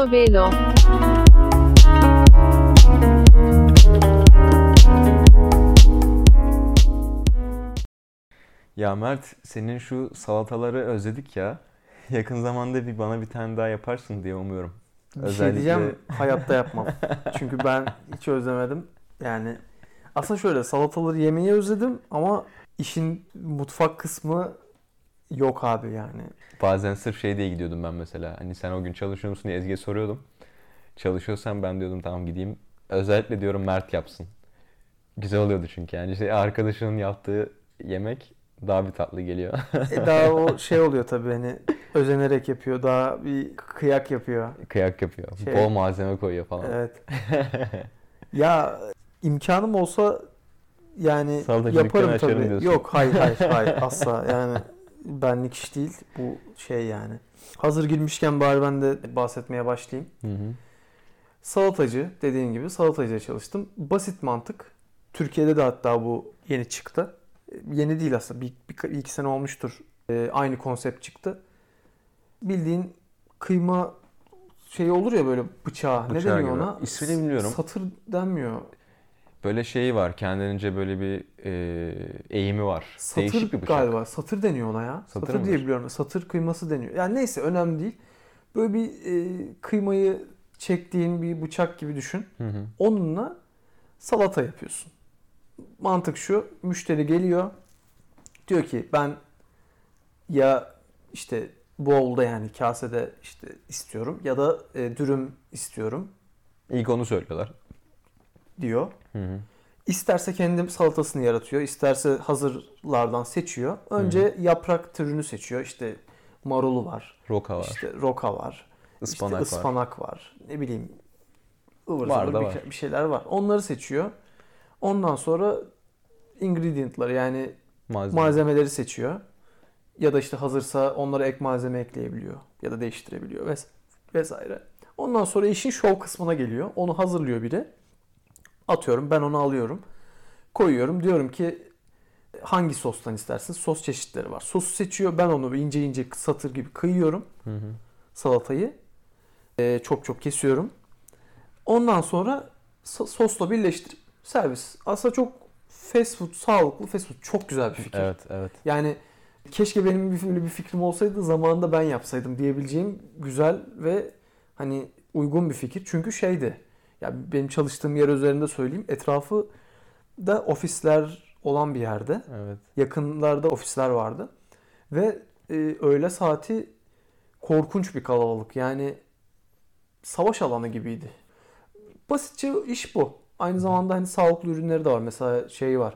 Portobello Ya Mert senin şu salataları özledik ya. Yakın zamanda bir bana bir tane daha yaparsın diye umuyorum. Bir şey diyeceğim hayatta yapmam. Çünkü ben hiç özlemedim. Yani aslında şöyle salataları yemeyi özledim ama işin mutfak kısmı yok abi yani. Bazen sırf şey diye gidiyordum ben mesela. Hani sen o gün çalışıyor musun diye Ezgi'ye soruyordum. Çalışıyorsan ben diyordum tamam gideyim. Özellikle diyorum Mert yapsın. Güzel oluyordu çünkü yani işte arkadaşının yaptığı yemek daha bir tatlı geliyor. E daha o şey oluyor tabii hani özenerek yapıyor. Daha bir kıyak yapıyor. Kıyak yapıyor. Şey- Bol malzeme koyuyor falan. Evet. Ya imkanım olsa yani Salatacı yaparım tabii. diyorsun. Yok hayır hayır hayır asla yani benlik iş değil bu şey yani. Hazır girmişken bari ben de bahsetmeye başlayayım. Hı hı. Salatacı dediğin gibi salatacıya çalıştım. Basit mantık. Türkiye'de de hatta bu yeni çıktı. E, Yeni değil aslında. Bir, bir, bir iki sene olmuştur. E, aynı konsept çıktı. Bildiğin kıyma şey olur ya böyle bıçağı. ne Bıçağı deniyor gibi. ona? İsmini bilmiyorum. Satır denmiyor. Böyle şeyi var. Kendince böyle bir e, eğimi var. Satır Değişik bir bıçak. galiba. Satır deniyor ona ya. Satır Satır, diye biliyorum. Satır kıyması deniyor. Yani neyse önemli değil. Böyle bir e, kıymayı çektiğin bir bıçak gibi düşün. Hı hı. Onunla salata yapıyorsun. Mantık şu. Müşteri geliyor. Diyor ki ben ya işte bowl'da yani kasede işte istiyorum ya da e, dürüm istiyorum İlk onu söylüyorlar. Diyor. Hı hı. İsterse kendim salatasını yaratıyor, isterse hazırlardan seçiyor. Önce yaprak türünü seçiyor. İşte marulu var, Roka var. işte roka var, ıspanak işte var. ıspanak var. Ne bileyim ıvır Var zıvır da bir, var. bir şeyler var. Onları seçiyor. Ondan sonra ingredient'ları yani Malzeme. malzemeleri seçiyor. Ya da işte hazırsa onlara ek malzeme ekleyebiliyor ya da değiştirebiliyor ves- vesaire. Ondan sonra işin şov kısmına geliyor. Onu hazırlıyor biri. Atıyorum ben onu alıyorum. Koyuyorum. Diyorum ki hangi sostan istersin? Sos çeşitleri var. Sosu seçiyor. Ben onu ince ince satır gibi kıyıyorum Hı hı. salatayı. Ee, çok çok kesiyorum. Ondan sonra so- sosla birleştirip servis. Aslında çok fast food, sağlıklı fast food. Çok güzel bir fikir. Evet, evet. Yani keşke benim bir, böyle bir fikrim olsaydı zamanında ben yapsaydım diyebileceğim güzel ve hani uygun bir fikir. Çünkü şeydi. Ya benim çalıştığım yer üzerinde söyleyeyim. Etrafı da ofisler olan bir yerde. Evet. Yakınlarda ofisler vardı. Ve e, öğle saati korkunç bir kalabalık. Yani savaş alanı gibiydi. Basitçe iş bu. Aynı zamanda hani sağlıklı ürünleri de var. Mesela şey var.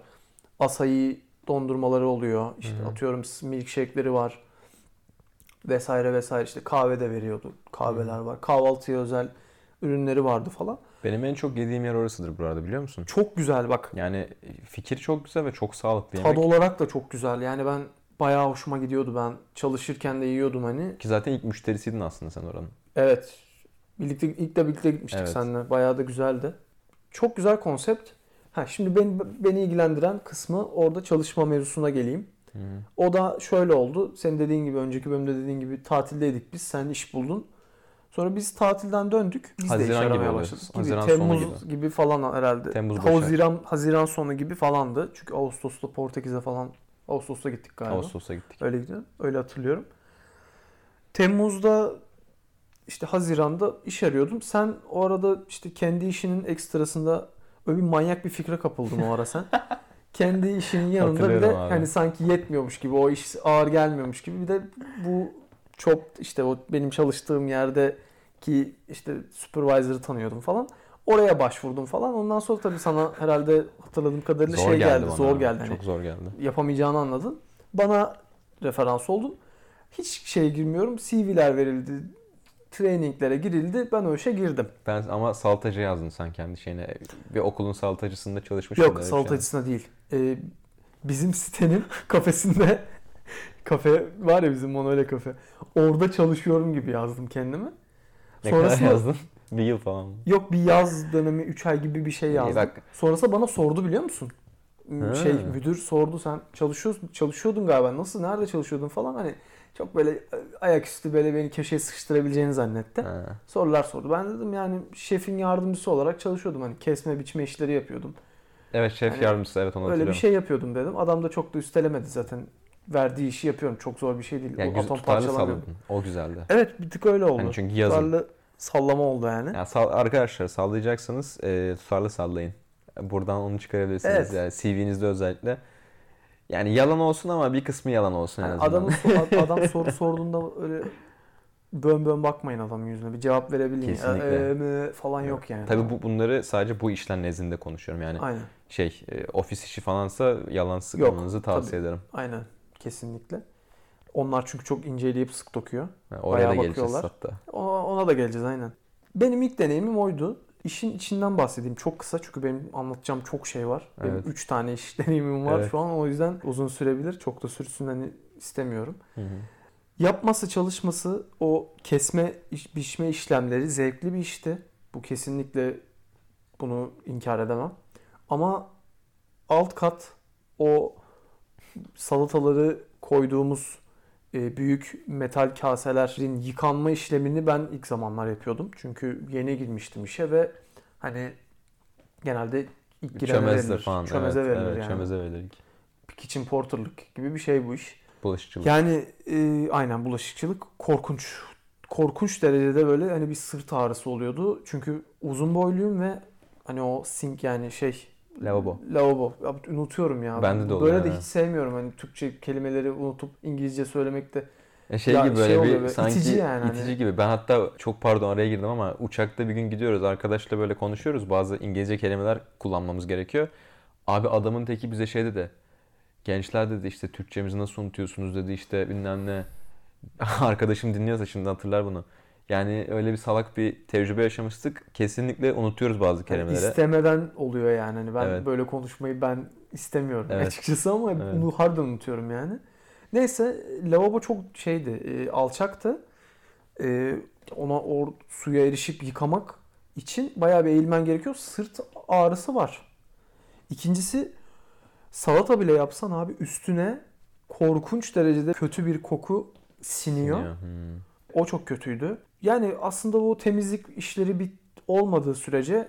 Asayi dondurmaları oluyor. İşte hı. atıyorum milkshake'leri var. Vesaire vesaire. İşte kahve de veriyordu. Kahveler var. Kahvaltıya özel ürünleri vardı falan. Benim en çok yediğim yer orasıdır burada biliyor musun? Çok güzel bak. Yani fikir çok güzel ve çok sağlıklı Tadı yemek. olarak da çok güzel. Yani ben bayağı hoşuma gidiyordu ben. Çalışırken de yiyordum hani. Ki zaten ilk müşterisiydin aslında sen oranın. Evet. Birlikte ilk de birlikte gitmiştik Evet. seninle. Bayağı da güzeldi. Çok güzel konsept. Ha şimdi beni, beni ilgilendiren kısmı orada çalışma mevzusuna geleyim. Hı. O da şöyle oldu. Senin dediğin gibi önceki bölümde dediğin gibi tatildeydik biz. Sen iş buldun. Sonra biz tatilden döndük. Biz de Haziran iş gibi başladık. Gibi, Haziran sonu Temmuz gibi. gibi. falan herhalde. Temmuz başı. Haziran, Haziran sonu gibi falandı. Çünkü Ağustos'ta Portekiz'e falan Ağustos'ta gittik galiba. Ağustos'a gittik. Öyle gidiyor. Öyle hatırlıyorum. Temmuz'da işte Haziran'da iş arıyordum. Sen o arada işte kendi işinin ekstrasında öyle bir manyak bir fikre kapıldın o ara sen. kendi işinin yanında bir de abi. hani sanki yetmiyormuş gibi o iş ağır gelmiyormuş gibi bir de bu çok işte o benim çalıştığım yerde ki işte supervisor'ı tanıyordum falan. Oraya başvurdum falan. Ondan sonra tabii sana herhalde hatırladığım kadarıyla Zor şey geldi geldi, bana zor geldi. Hani Çok zor geldi. yapamayacağını anladın. Bana referans oldun. Hiç şeye girmiyorum. CV'ler verildi. Traininglere girildi. Ben o işe girdim. Ben ama salatacı yazdın sen kendi şeyine. Bir okulun salatacısında çalışmış Yok şey? açısına değil. Ee, bizim sitenin kafesinde kafe var ya bizim Monole kafe. Orada çalışıyorum gibi yazdım kendimi. Ne kadar Sonrasında yazdın? Bir yıl falan mı? yok bir yaz dönemi 3 ay gibi bir şey yazdım. bak Sonrasında bana sordu biliyor musun? Ha. Şey müdür sordu sen çalışıyorsun çalışıyordun galiba nasıl nerede çalışıyordun falan hani Çok böyle ayaküstü böyle beni köşeye sıkıştırabileceğini zannetti. Ha. Sorular sordu. Ben dedim yani şefin yardımcısı olarak çalışıyordum. Hani kesme biçme işleri yapıyordum. Evet şef Hani yardımcısı evet onu Öyle bir şey yapıyordum dedim. Adam da çok da üstelemedi zaten. Verdiği işi yapıyorum. Çok zor bir şey değil. Yani O güz- atom salladın. O güzeldi. Evet bir tık öyle oldu. Hani çünkü yazın. Tutarlı sallama oldu yani. Ya sal- arkadaşlar sallayacaksanız e, tutarlı sallayın. Buradan onu çıkarabilirsiniz. Evet. Yani CV'nizde özellikle. Yani yalan olsun ama bir kısmı yalan olsun en Yani azından. adamın so- adam soru sorduğunda öyle bön bön bakmayın adamın yüzüne. Bir cevap verebilin. Kesinlikle. Ee, mi falan yok yani. Tabii bu, bunları sadece bu işler nezdinde konuşuyorum. Yani Aynen. şey e, ofis işi falansa yalan sıkmamanızı tavsiye ederim. Aynen. Kesinlikle. Onlar çünkü çok inceleyip sık dokuyor. Yani oraya Bayağı da bakıyorlar. hatta. O- Ona da geleceğiz aynen. Benim ilk deneyimim oydu. İşin içinden bahsedeyim çok kısa çünkü benim anlatacağım çok şey var. Benim Evet. 3 tane iş deneyimim var Evet. şu an o yüzden uzun sürebilir. Çok da sürsün hani istemiyorum. Hı hı. Yapması çalışması o kesme iş- biçme işlemleri zevkli bir işti. Bu kesinlikle bunu inkar edemem. Ama alt kat o salataları koyduğumuz e, büyük metal kaselerin yıkanma işlemini ben ilk zamanlar yapıyordum. Çünkü yeni girmiştim işe ve hani genelde ilk girene Çömezdir verilir. falan. Çömeze evet, verilir evet, yani. Çömeze verilir. Kitchen porterlık gibi bir şey bu iş. Bulaşıkçılık. Yani e, aynen bulaşıkçılık korkunç. Korkunç derecede böyle hani bir sırt ağrısı oluyordu. Çünkü uzun boyluyum ve hani o sink yani şey Lavabo. Lavabo. Ya, unutuyorum ya. Bende de oluyor Böyle de yani. hiç sevmiyorum hani Türkçe kelimeleri unutup İngilizce söylemekte. E şey Ya gibi şey böyle oluyor bir böyle, sanki itici yani itici hani. gibi. Ben hatta çok pardon araya girdim ama uçakta bir gün gidiyoruz arkadaşla böyle konuşuyoruz. Bazı İngilizce kelimeler kullanmamız gerekiyor. Abi adamın teki bize şey dedi. Gençler dedi işte Türkçemizi nasıl unutuyorsunuz dedi işte bilmem ne. Arkadaşım dinliyorsa şimdi hatırlar bunu. Yani öyle bir salak bir tecrübe yaşamıştık. Kesinlikle unutuyoruz bazı kelimeleri. istemeden oluyor yani. Hani ben Evet. böyle konuşmayı ben istemiyorum Evet. açıkçası ama Evet. bunu harbiden unutuyorum yani. Neyse lavabo çok şeydi, e, alçaktı. E, ona o suya erişip yıkamak için bayağı bir eğilmen gerekiyor. Sırt ağrısı var. İkincisi salata bile yapsan abi üstüne korkunç derecede kötü bir koku siniyor. Ya, hmm. O çok kötüydü. Yani aslında bu temizlik işleri bir olmadığı sürece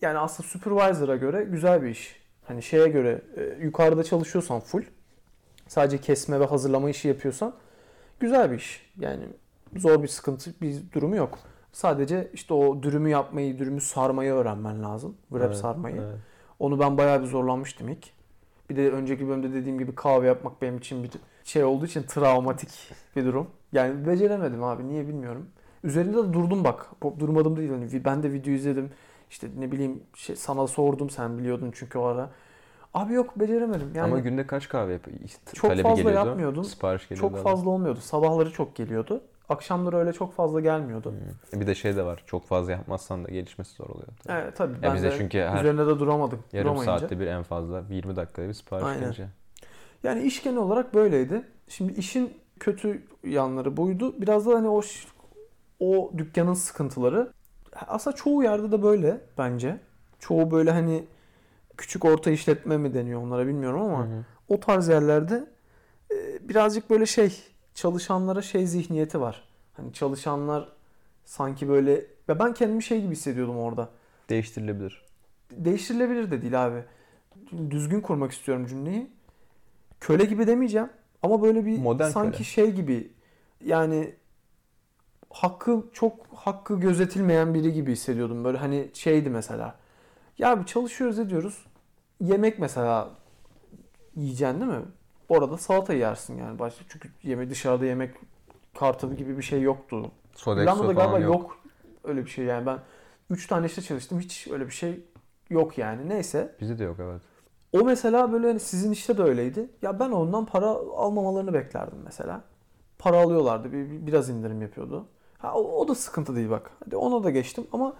yani aslında supervisor'a göre güzel bir iş. Hani şeye göre e, yukarıda çalışıyorsan full sadece kesme ve hazırlama işi yapıyorsan güzel bir iş. Yani zor bir sıkıntı bir durumu yok. Sadece işte o dürümü yapmayı, dürümü sarmayı öğrenmen lazım. Wrap Evet, sarmayı. evet. Onu ben bayağı bir zorlanmıştım ilk. Bir de önceki bölümde dediğim gibi kahve yapmak benim için bir şey olduğu için travmatik bir durum. Yani beceremedim abi niye bilmiyorum. Üzerinde de durdum bak. Durmadım değil. Hani ben de video izledim. İşte ne bileyim şey, sana sordum sen biliyordun çünkü o ara. Abi yok beceremedim. Yani Ama günde kaç kahve yap? Çok fazla geliyordu? yapmıyordum. Sipariş geliyordu. çok fazla olmuyordu. Sabahları çok geliyordu. Akşamları öyle çok fazla gelmiyordu. Hmm. Bir de şey de var. Çok fazla yapmazsan da gelişmesi zor oluyor. Tabii. Evet tabii. Ya Ben bize de çünkü her üzerine de duramadım. yarım duramayınca. saatte bir en fazla 20 dakikada bir sipariş Aynen. gelince. Yani iş genel olarak böyleydi. Şimdi işin kötü yanları buydu. Biraz da hani o o dükkanın sıkıntıları. Aslında çoğu yerde de böyle bence. Çoğu böyle hani küçük orta işletme mi deniyor onlara bilmiyorum ama Hı hı. o tarz yerlerde e, birazcık böyle şey çalışanlara şey zihniyeti var. Hani çalışanlar sanki böyle ve ben kendimi şey gibi hissediyordum orada. Değiştirilebilir. Değiştirilebilir de değil abi. Düzgün kurmak istiyorum cümleyi. Köle gibi demeyeceğim ama böyle bir Modern sanki köle. şey gibi yani hakkı çok hakkı gözetilmeyen biri gibi hissediyordum. Böyle hani şeydi mesela. Ya çalışıyoruz ediyoruz. Yemek mesela yiyeceksin değil mi? Orada salata yersin yani. Başka çünkü yeme dışarıda yemek kartı gibi bir şey yoktu. Falan galiba yok. yok. öyle bir şey yani. Ben 3 tane işte çalıştım. Hiç öyle bir şey yok yani. Neyse. Bizde de yok evet. O mesela böyle hani sizin işte de öyleydi. Ya ben ondan para almamalarını beklerdim mesela. Para alıyorlardı. Bir, bir- biraz indirim yapıyordu. Ha, o, o da sıkıntı değil bak. Hadi ona da geçtim ama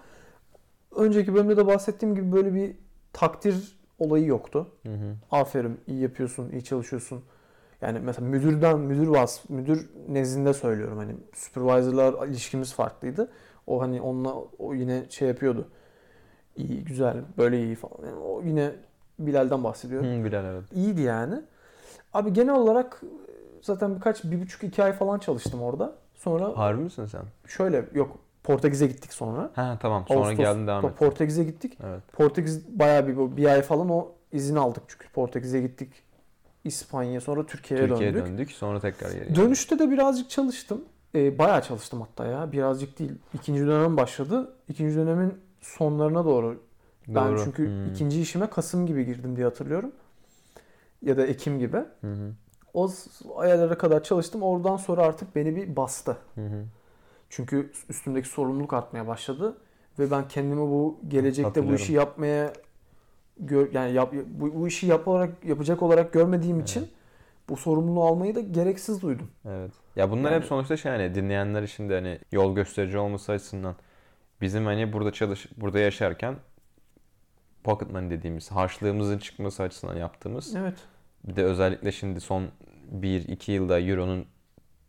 önceki bölümde de bahsettiğim gibi böyle bir takdir olayı yoktu. Hı hı. Aferin, iyi yapıyorsun, iyi çalışıyorsun. Yani mesela müdürden, müdür vas, müdür nezdinde söylüyorum hani supervisor'lar ilişkimiz farklıydı. O hani onunla o yine şey yapıyordu. İyi, güzel, böyle iyi falan. Yani o yine Bilal'den bahsediyorum. Hı, Bilal evet. İyiydi yani. Abi genel olarak zaten birkaç, bir buçuk iki ay falan çalıştım orada. Sonra Harbi misin sen? şöyle yok Portekiz'e gittik sonra. Ha tamam. Sonra Ağustos- geldin devam et. Portekiz'e gittik. Evet. Portekiz bayağı bir, bir ay falan o izin aldık çünkü Portekiz'e gittik. İspanya sonra Türkiye'ye Türkiye'ye döndük. döndük. Sonra tekrar geri. Dönüşte de birazcık çalıştım. Ee, bayağı çalıştım hatta ya. Birazcık değil. İkinci dönem başladı. İkinci dönemin sonlarına doğru. Ben Doğru. çünkü Hmm. ikinci işime Kasım gibi girdim diye hatırlıyorum. Ya da Ekim gibi. Hı hı. O aylara kadar çalıştım. Oradan sonra artık beni bir bastı. Hı hı. Çünkü üstümdeki sorumluluk artmaya başladı ve ben kendimi bu gelecekte bu işi yapmaya gör, yani yap, bu, bu işi yaparak yapacak olarak görmediğim Evet. için bu sorumluluğu almayı da gereksiz duydum. Evet. Ya bunlar Yani- hep sonuçta şey hani dinleyenler için de hani yol gösterici olması açısından bizim hani burada çalış burada yaşarken pocket money dediğimiz harçlığımızın çıkması açısından yaptığımız Evet. Bir de özellikle şimdi son 1-2 yılda Euro'nun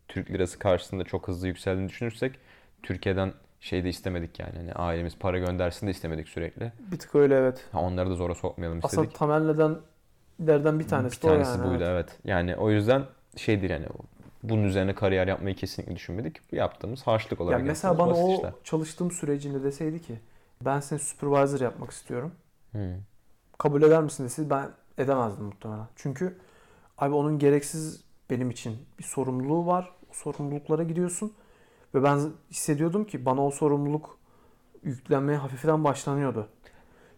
Türk lirası karşısında çok hızlı yükseldiğini düşünürsek Türkiye'den şey de istemedik yani. Hani ailemiz para göndersin de istemedik sürekli. Bir tık öyle evet. Ha, onları da zora sokmayalım Aslında istedik. temel nedenlerden bir tanesi, bir tanesi yani. buydu evet. evet. Yani o yüzden şeydir yani bunun üzerine kariyer yapmayı kesinlikle düşünmedik. Bu yaptığımız harçlık olarak Yani mesela bana o işler. çalıştığım sürecinde deseydi ki ben seni supervisor yapmak istiyorum. Hı. Kabul eder misin deseydi ben edemezdim muhtemelen. Çünkü abi onun gereksiz benim için bir sorumluluğu var. O sorumluluklara giriyorsun. Ve ben hissediyordum ki bana o sorumluluk yüklenmeye hafiften başlanıyordu.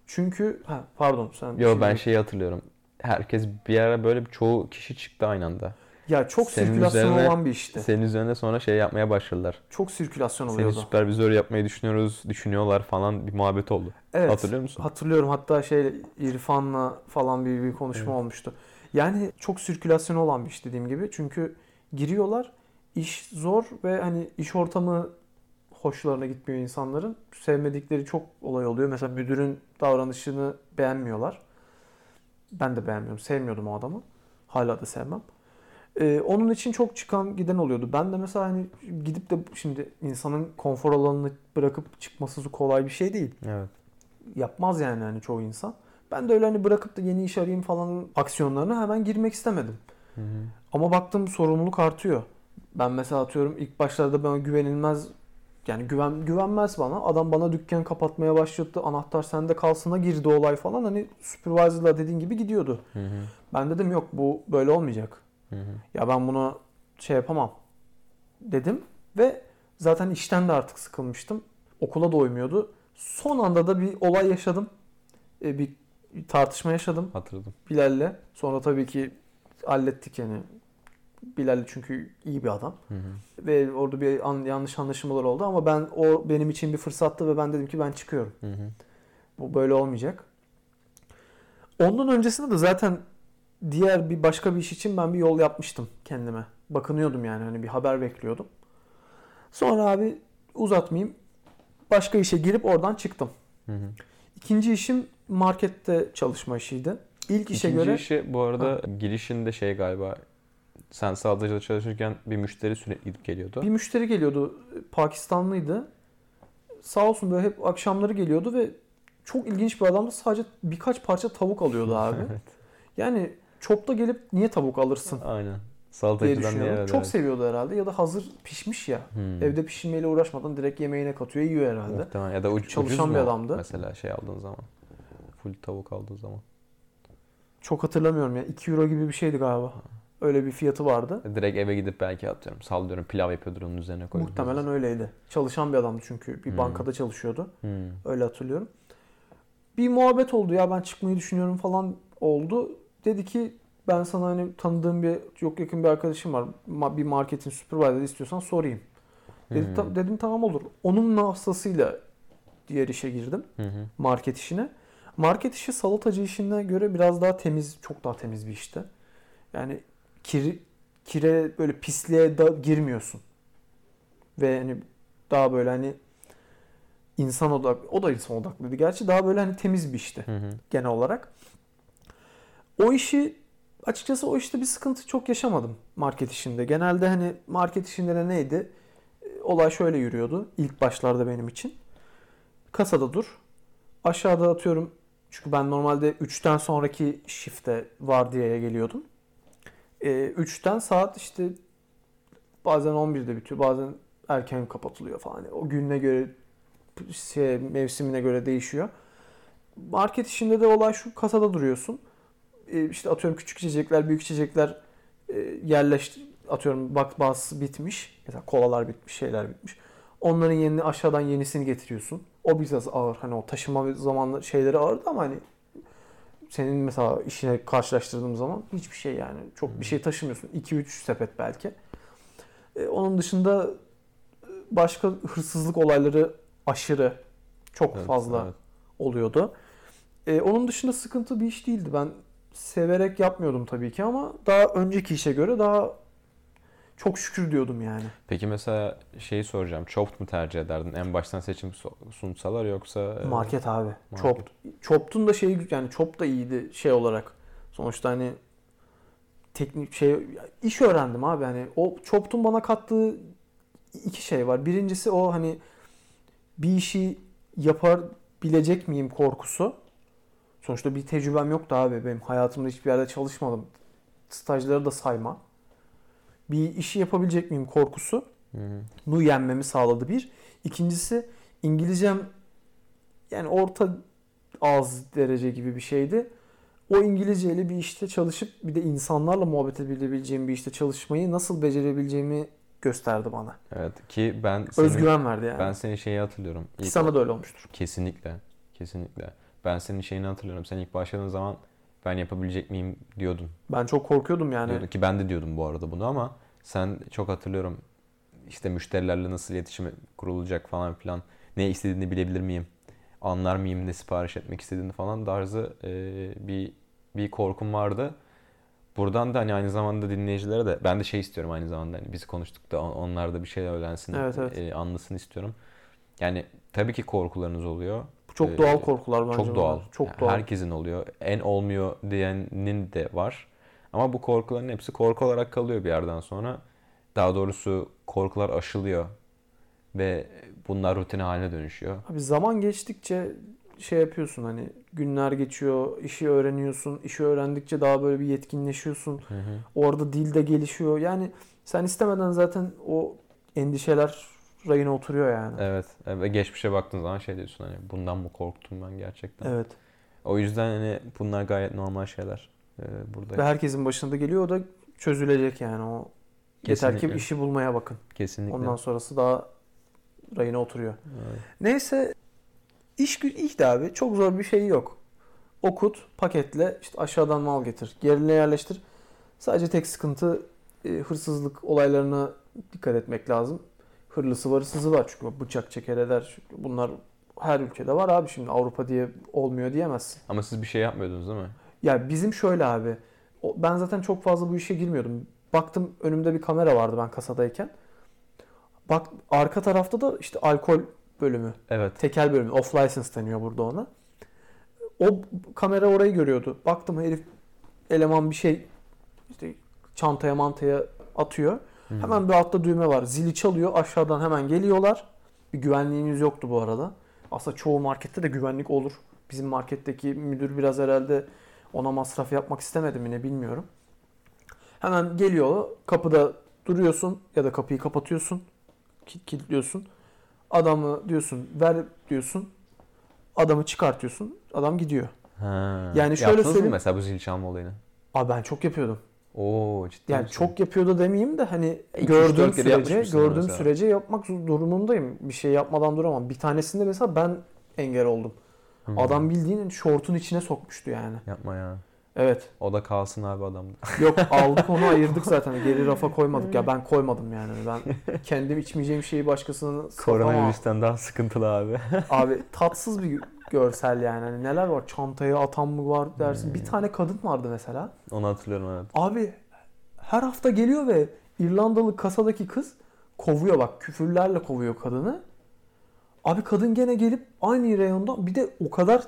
Çünkü ha, pardon sen Yo ben şeyi hatırlıyorum. Herkes bir ara böyle bir çoğu kişi çıktı aynı anda. Ya çok senin sirkülasyon üzerine- olan bir işti. Senin üzerine sonra şey yapmaya başladılar. Çok sirkülasyon Seni oluyordu. süpervizör yapmayı düşünüyoruz, düşünüyorlar falan bir muhabbet oldu. Evet. Hatırlıyor musun? Hatırlıyorum hatta şey İrfan'la falan bir, bir konuşma Evet. olmuştu. Yani çok sirkülasyon olan bir iş dediğim gibi. Çünkü giriyorlar iş zor ve hani iş ortamı hoşlarına gitmiyor insanların. Sevmedikleri çok olay oluyor. Mesela müdürün davranışını beğenmiyorlar. Ben de beğenmiyorum. Sevmiyordum o adamı. Hala da sevmem. Ee, onun için çok çıkan giden oluyordu. Ben de mesela hani gidip de şimdi insanın konfor alanını bırakıp çıkması kolay bir şey değil Evet. yapmaz yani hani çoğu insan. Ben de öyle hani bırakıp da yeni iş arayayım falan aksiyonlarına hemen girmek istemedim. Hı hı. Ama baktım sorumluluk artıyor. Ben mesela atıyorum ilk başlarda bana güvenilmez yani güven güvenmez bana. Adam bana dükkan kapatmaya başladı. Anahtar sende kalsına girdi olay falan. Hani supervisor'la dediğin gibi gidiyordu. Hı hı. Ben dedim yok bu böyle olmayacak. Hı hı. Ya ben bunu şey yapamam dedim ve zaten işten de artık sıkılmıştım. Okula da uymuyordu. Son anda da bir olay yaşadım. E, bir tartışma yaşadım Hatırladım. Bilal'le. Sonra tabii ki hallettik yani. Bilal çünkü iyi bir adam. Hı hı. Ve orada bir an, yanlış anlaşılmalar oldu ama ben o benim için bir fırsattı ve ben dedim ki ben çıkıyorum. Hı hı. Bu böyle olmayacak. Ondan öncesinde de zaten diğer bir başka bir iş için ben bir yol yapmıştım kendime. Bakınıyordum yani hani bir haber bekliyordum. Sonra abi uzatmayayım. Başka işe girip oradan çıktım. Hı hı. İkinci işim markette çalışma işiydi. İlk işe İkinci göre işi bu arada girişinde şey galiba sen sağlayıcıda çalışırken bir müşteri sürekli gidip geliyordu. bir müşteri geliyordu. Pakistanlıydı. Sağ olsun böyle hep akşamları geliyordu ve çok ilginç bir adamdı. Sadece birkaç parça tavuk alıyordu abi. Evet. Yani çopta gelip niye tavuk alırsın Aynen. Salatacıdan diye düşünüyorum. herhalde, Çok evet. seviyordu herhalde ya da hazır pişmiş ya. Hmm. Evde pişirmeyle uğraşmadan direkt yemeğine katıyor, yiyor herhalde. Muhtemelen. Ya da uc- Çalışan ucuz bir adamdı. Mesela şey aldığın zaman. Full tavuk aldığın zaman. Çok hatırlamıyorum ya. 2 euro gibi bir şeydi galiba. Öyle bir fiyatı vardı. Direkt eve gidip belki atıyorum sallıyorum pilav yapıyordur onun üzerine koyuyor. Muhtemelen öyleydi. Çalışan bir adamdı çünkü. Bir Hmm. bankada çalışıyordu. Hmm. Öyle hatırlıyorum. Bir muhabbet oldu ya ben çıkmayı düşünüyorum falan oldu. Dedi ki ben sana hani tanıdığım bir çok yakın bir arkadaşım var. Ma- Bir marketin supervisor istiyorsan sorayım. Dedi, Hmm. ta- dedim tamam olur. Onun vasıtasıyla diğer işe girdim. Hı hı. Market işine. Market işi salatacı işine göre biraz daha temiz, çok daha temiz bir işte. Yani kir, kire böyle pisliğe da girmiyorsun. Ve hani daha böyle hani insan odaklı, o da insan odaklıydı. Gerçi daha böyle hani temiz bir işti Hı hı. genel olarak. O işi açıkçası o işte bir sıkıntı çok yaşamadım market işinde. Genelde hani market işinde de neydi? E, Olay şöyle yürüyordu ilk başlarda benim için. Kasada dur. Aşağıda atıyorum çünkü ben normalde 3'ten sonraki shift'e vardiyaya geliyordum. E, 3'ten saat işte bazen 11'de bitiyor bazen erken kapatılıyor falan. O gününe göre şey, mevsimine göre değişiyor. Market işinde de olay şu kasada duruyorsun. E, işte atıyorum küçük içecekler, büyük içecekler e, yerleştir atıyorum bak bazısı bitmiş. Mesela kolalar bitmiş, şeyler bitmiş. Onların yerini aşağıdan yenisini getiriyorsun. O biraz ağır. Hani o taşıma zamanlı şeyleri ağırdı ama hani senin mesela işine karşılaştırdığım zaman hiçbir şey yani. Çok bir şey taşımıyorsun. 2-3 sepet belki. E, onun dışında e, başka hırsızlık olayları aşırı çok Evet, fazla evet. oluyordu. E, onun dışında sıkıntı bir iş değildi. Ben severek yapmıyordum tabii ki ama daha önceki işe göre daha çok şükür diyordum yani. Peki mesela şeyi soracağım. Chopped mu tercih ederdin? En baştan seçim sunsalar yoksa e, Market abi. market. Chop. Chop'tun da şeyi yani Chop da iyiydi şey olarak. Sonuçta hani teknik şey iş öğrendim abi hani o Chop'tun bana kattığı iki şey var. Birincisi o hani bir işi yapabilecek miyim korkusu. Sonuçta bir tecrübem yoktu abi. Benim hayatımda hiçbir yerde çalışmadım. Stajları da sayma. Bir işi yapabilecek miyim korkusu. Nu yenmemi sağladı bir. İkincisi İngilizcem yani orta az derece gibi bir şeydi. O İngilizceyle bir işte çalışıp bir de insanlarla muhabbet edebileceğim bir işte çalışmayı nasıl becerebileceğimi gösterdi bana. Evet ki ben senin, Özgüven verdi yani. ben senin şeyi hatırlıyorum. İlk- sana da öyle olmuştur. Kesinlikle. Kesinlikle. Ben senin şeyini hatırlıyorum. Sen ilk başladığın zaman ben yapabilecek miyim diyordun. Ben çok korkuyordum yani. Diyordun ki ben de diyordum bu arada bunu ama sen çok hatırlıyorum. İşte müşterilerle nasıl iletişim kurulacak falan filan. Ne istediğini bilebilir miyim? Anlar mıyım ne sipariş etmek istediğini falan tarzı e, bir bir korkum vardı. Buradan da hani aynı zamanda dinleyicilere de ben de şey istiyorum aynı zamanda hani biz konuştuk da on- onlar da bir şeyler öğrensin, Evet, evet. e, anlasın istiyorum. Yani tabii ki korkularınız oluyor. Çok Ee, doğal korkular bence. Çok doğal. Çok Yani doğal. Herkesin oluyor. En olmuyor diyenin de var. Ama bu korkuların hepsi korku olarak kalıyor bir yerden sonra. Daha doğrusu korkular aşılıyor. Ve bunlar rutin haline dönüşüyor. Abi zaman geçtikçe şey yapıyorsun hani günler geçiyor, işi öğreniyorsun. işi öğrendikçe daha böyle bir yetkinleşiyorsun. Orada dil de gelişiyor. Yani sen istemeden zaten o endişeler rayına oturuyor yani. Evet. Ve geçmişe baktığın zaman şey diyorsun hani bundan mı korktum ben gerçekten. Evet. O yüzden hani bunlar gayet normal şeyler. Ee, burada Ve herkesin başına da geliyor. O da çözülecek yani o. Yeter ki Kesinlikle. işi bulmaya bakın. kesinlikle. Ondan sonrası daha rayına oturuyor. Evet. Neyse iş gü- iyiydi abi. Çok zor bir şey yok. Okut, paketle, işte aşağıdan mal getir, yerine yerleştir. Sadece tek sıkıntı e, hırsızlık olaylarına dikkat etmek lazım. Hırlısı var, hırsızı var çünkü bıçak çeker eder. Çünkü Bunlar her ülkede var abi şimdi Avrupa diye olmuyor diyemezsin. Ama siz bir şey yapmıyordunuz değil mi? Ya bizim şöyle abi. Ben zaten çok fazla bu işe girmiyordum. Baktım önümde bir kamera vardı ben kasadayken. Bak arka tarafta da işte alkol bölümü. Evet. Tekel bölümü. Off license deniyor burada ona. O kamera orayı görüyordu. Baktım herif eleman bir şey işte çantaya mantaya atıyor. Hı. Hemen bir altta düğme var. Zili çalıyor. Aşağıdan hemen geliyorlar. Bir güvenliğimiz yoktu bu arada. Aslında çoğu markette de güvenlik olur. Bizim marketteki müdür biraz herhalde ona masraf yapmak istemedi mi ne bilmiyorum. Hemen geliyor. Kapıda duruyorsun ya da kapıyı kapatıyorsun. kil- Kilitliyorsun. Adamı diyorsun ver diyorsun. Adamı çıkartıyorsun. Adam gidiyor. Ha. Yani şöyle Yaptınız mı söyleyeyim- mesela bu zil çalma olayını? Abi ben çok yapıyordum. Oo ciddi Yani misin? çok yapıyordu demeyeyim de hani İki, üç, gördüğüm sürece gördüğüm mesela. sürece yapmak durumundayım. Bir şey yapmadan duramam. Bir tanesinde mesela ben engel oldum. Hmm. Adam bildiğin şortun içine sokmuştu yani. Yapma ya. Evet. O da kalsın abi adamda. Yok aldık onu ayırdık zaten. Geri rafa koymadık. Ya ben koymadım yani. Ben kendim içmeyeceğim şeyi başkasının. Koronavirüsten daha sıkıntılı abi. Abi tatsız bir görsel yani. Hani neler var? Çantaya atan mı var dersin. Hmm. Bir tane kadın vardı mesela. Onu hatırlıyorum evet. Abi her hafta geliyor ve İrlandalı kasadaki kız kovuyor bak küfürlerle kovuyor kadını. Abi kadın gene gelip aynı reyonda bir de o kadar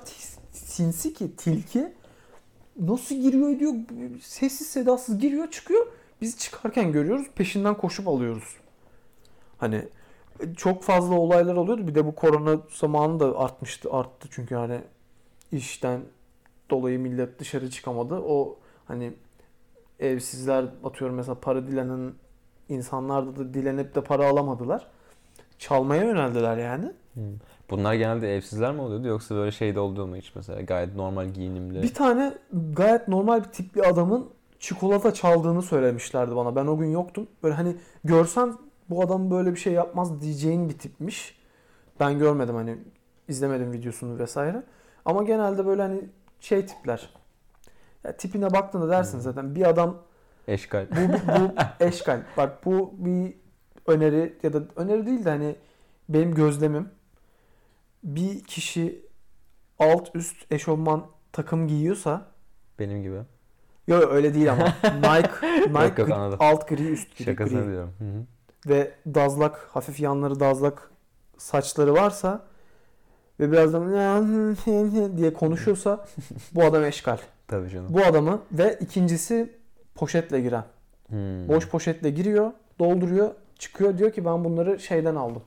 sinsi ki tilki nasıl giriyor diyor sessiz sedasız giriyor çıkıyor. Biz çıkarken görüyoruz peşinden koşup alıyoruz. Hani çok fazla olaylar oluyordu. Bir de bu korona zamanı da artmıştı arttı çünkü hani işten dolayı millet dışarı çıkamadı. O hani evsizler atıyorum mesela para dilenen insanlar da dilenip de para alamadılar. Çalmaya yöneldiler yani. Hmm. Bunlar genelde evsizler mi oluyordu yoksa böyle şeyde olduğu mu hiç mesela gayet normal giyinimli? Bir tane gayet normal bir tipli adamın çikolata çaldığını söylemişlerdi bana. Ben o gün yoktum. Böyle hani görsen bu adam böyle bir şey yapmaz diyeceğin bir tipmiş. Ben görmedim hani izlemedim videosunu vesaire. Ama genelde böyle hani şey tipler. Ya tipine baktığında dersin zaten bir adam Eşkal. bu, bu eşkal. Bak bu bir öneri ya da öneri değil de hani benim gözlemim. Bir kişi alt üst eşofman takım giyiyorsa Benim gibi. Yok öyle değil ama Nike Nike Yok, yok, gri- alt gri üst gri, Şakasını gri. diyorum. Hı hı. Ve dazlak hafif yanları dazlak saçları varsa ve birazdan diye konuşuyorsa bu adam eşkal. Tabii canım. Bu adamı ve ikincisi poşetle giren. Hmm. Boş poşetle giriyor, dolduruyor, çıkıyor diyor ki ben bunları şeyden aldım.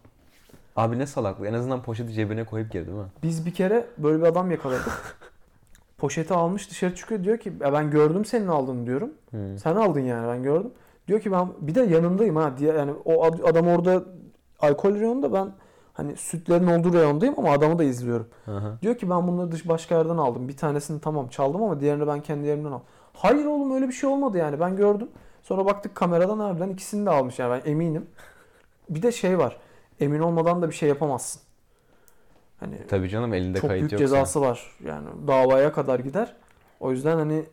Abi ne salaklık. En azından poşeti cebine koyup gir değil mi? Biz bir kere böyle bir adam yakaladık. Poşeti almış dışarı çıkıyor diyor ki "Ya ben gördüm senin aldığını diyorum. Hmm. Sen aldın yani ben gördüm. Diyor ki ben bir de yanındayım ha diye yani o ad- adam orada alkol reyonunda ben hani sütlerin olduğu reyondayım ama adamı da izliyorum. Aha. Diyor ki ben bunları dış başka yerden aldım. Bir tanesini tamam çaldım ama diğerini ben kendi yerimden aldım. Hayır oğlum öyle bir şey olmadı yani ben gördüm. Sonra baktık kameradan harbiden ikisini de almış yani ben eminim. Bir de şey var. Emin olmadan da bir şey yapamazsın. Hani Tabii canım elinde çok kayıt büyük yoksa. cezası var. Yani davaya kadar gider. O yüzden hani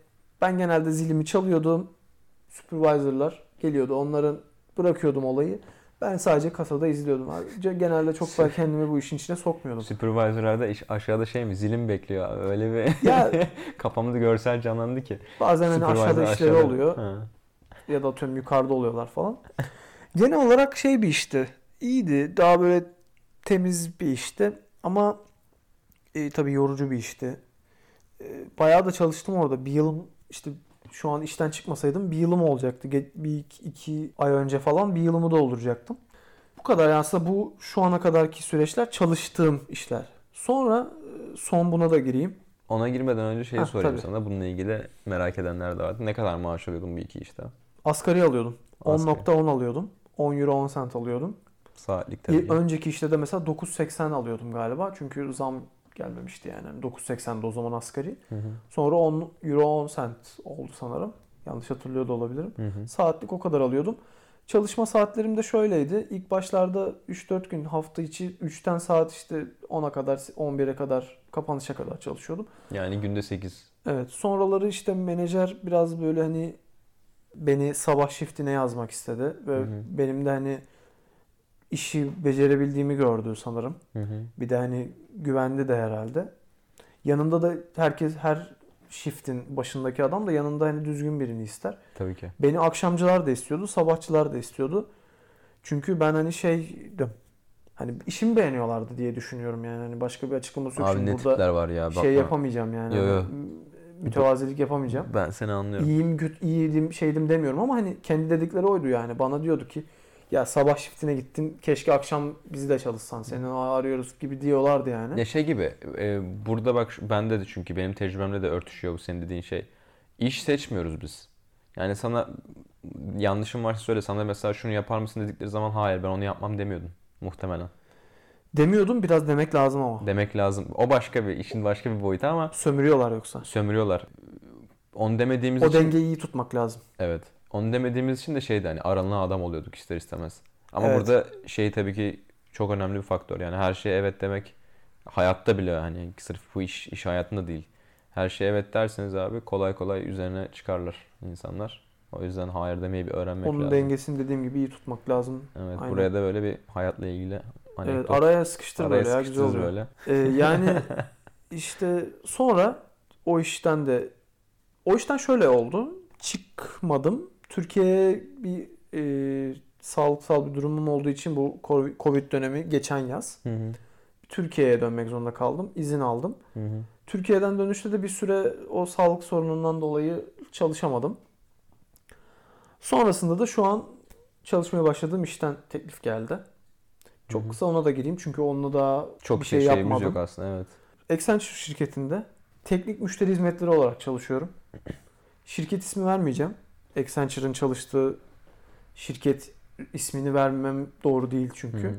ben genelde zilimi çalıyordum. Supervisor'lar geliyordu. Onların bırakıyordum olayı. Ben sadece kasada izliyordum. abi. Genelde çok ben kendimi bu işin içine sokmuyordum. Supervisor'larda iş, aşağıda şey mi zilim bekliyor öyle bir Ya kafamda görsel canlandı ki. bazen hani Supervisor aşağıda işleri aşağıda. oluyor Ha. ya da atıyorum yukarıda oluyorlar falan. Genel olarak şey bir işti. İyiydi. Daha böyle temiz bir işti. Ama e, tabii yorucu bir işti. E, bayağı da çalıştım orada. Bir yılım işte şu an işten çıkmasaydım bir yılım olacaktı. Bir iki, ay önce falan bir yılımı dolduracaktım. Bu kadar yani aslında bu şu ana kadarki süreçler çalıştığım işler. Sonra e, son buna da gireyim. Ona girmeden önce şeyi sorayım tabii. sana. Bununla ilgili merak edenler de vardı. Ne kadar maaş alıyordun bir iki işte? Asgari alıyordum. Asgari. 10.10 alıyordum. 10 euro 10 cent alıyordum. Saatlik tabii. ki. önceki işte de mesela 9.80 alıyordum galiba. Çünkü zam gelmemişti yani. Yani 9.80'de o zaman asgari. Hı hı. Sonra 10 euro 10 cent oldu sanırım. Yanlış hatırlıyor da olabilirim. Hı hı. Saatlik o kadar alıyordum. Çalışma saatlerim de şöyleydi. İlk başlarda 3-4 gün hafta içi 3'ten saat işte 10'a kadar 11'e kadar kapanışa kadar çalışıyordum. Yani günde 8. Evet sonraları işte menajer biraz böyle hani beni sabah shiftine yazmak istedi. Ve Hı hı. benim de hani işi becerebildiğimi gördü sanırım. Hı hı. Bir de hani güvendi de herhalde. Yanında da herkes her shift'in başındaki adam da yanında hani düzgün birini ister. Tabii ki. Beni akşamcılar da istiyordu, sabahçılar da istiyordu. Çünkü ben hani şeydim. Hani işimi beğeniyorlardı diye düşünüyorum yani. Hani başka bir açıklaması yok. Abi Şimdi ne burada tipler var ya. şey bakma. yapamayacağım yani. Yo, yo. Mütevazilik yapamayacağım. Ben seni anlıyorum. İyiyim, kötü, iyiydim, şeydim demiyorum ama hani kendi dedikleri oydu yani. Bana diyordu ki ya sabah shiftine gittin keşke akşam bizi de çalışsan seni arıyoruz gibi diyorlardı yani. Ya şey gibi e, burada bak bende de çünkü benim tecrübemle de örtüşüyor bu senin dediğin şey. İş seçmiyoruz biz. Yani sana yanlışım varsa söyle sana mesela şunu yapar mısın dedikleri zaman hayır ben onu yapmam demiyordun muhtemelen. Demiyordum biraz demek lazım ama. Demek lazım. O başka bir işin başka bir boyutu ama Sömürüyorlar yoksa. sömürüyorlar. Onu demediğimiz O için dengeyi iyi tutmak lazım. evet. Onu demediğimiz için de şeydi hani aranan adam oluyorduk ister istemez. Ama Evet. burada şey tabii ki çok önemli bir faktör. Yani her şeye evet demek hayatta bile hani sırf bu iş iş hayatında değil. Her şeye evet derseniz abi kolay kolay üzerine çıkarlar insanlar. O yüzden hayır demeyi bir öğrenmek Onun lazım. dengesini dediğim gibi iyi tutmak lazım. Evet Aynen. buraya da böyle bir hayatla ilgili anekdot. Evet araya sıkıştır araya böyle ya güzel oluyor. böyle. Ee, yani işte sonra o işten de o işten şöyle oldu. Çıkmadım. Türkiye'ye bir e, sağlıksal bir durumum olduğu için bu Covid dönemi geçen yaz. Hı hı. Türkiye'ye dönmek zorunda kaldım. İzin aldım. Hı hı. Türkiye'den dönüşte de bir süre o sağlık sorunundan dolayı çalışamadım. Sonrasında da şu an çalışmaya başladığım işten teklif geldi. Çok Hı hı. kısa ona da gireyim çünkü onunla daha Çok bir şey şey yapmadım. yok aslında evet. Accenture şirketinde teknik müşteri hizmetleri olarak çalışıyorum. Şirket ismi vermeyeceğim. Accenture'ın çalıştığı şirket ismini vermem doğru değil çünkü. Hı.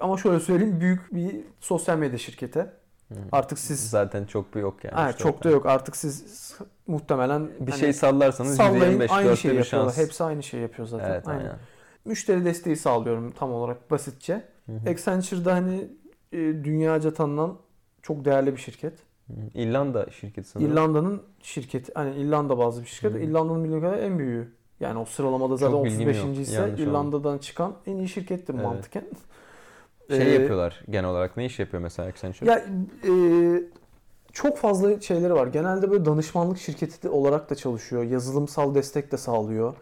Ama şöyle söyleyeyim büyük bir sosyal medya şirketi. Hı. Artık siz Zaten çok bir yok yani. Üç, çok da yok. Artık siz muhtemelen Bir hani şey sallarsanız sallayın %25 aynı şeyi yapıyorlar. şans. Hepsi aynı şeyi yapıyor zaten. Evet aynen. aynen. Müşteri desteği sağlıyorum tam olarak basitçe. Hı hı. Accenture'da hani e, dünyaca tanınan çok değerli bir şirket. İrlanda şirketi sanırım. İrlanda'nın şirketi. Hani İrlanda bazlı bir şirket. Hı. İrlanda'nın bildiğim kadarıyla en büyüğü. Yani o sıralamada zaten Çok bilgim 35. yok. ise Yanlış İrlanda'dan çıkan en iyi şirkettir Evet. mantıken. Şey Ee, yapıyorlar genel olarak. Ne iş yapıyor mesela Accenture? Ya e, çok fazla şeyleri var. Genelde böyle danışmanlık şirketi olarak da çalışıyor. Yazılımsal destek de sağlıyor.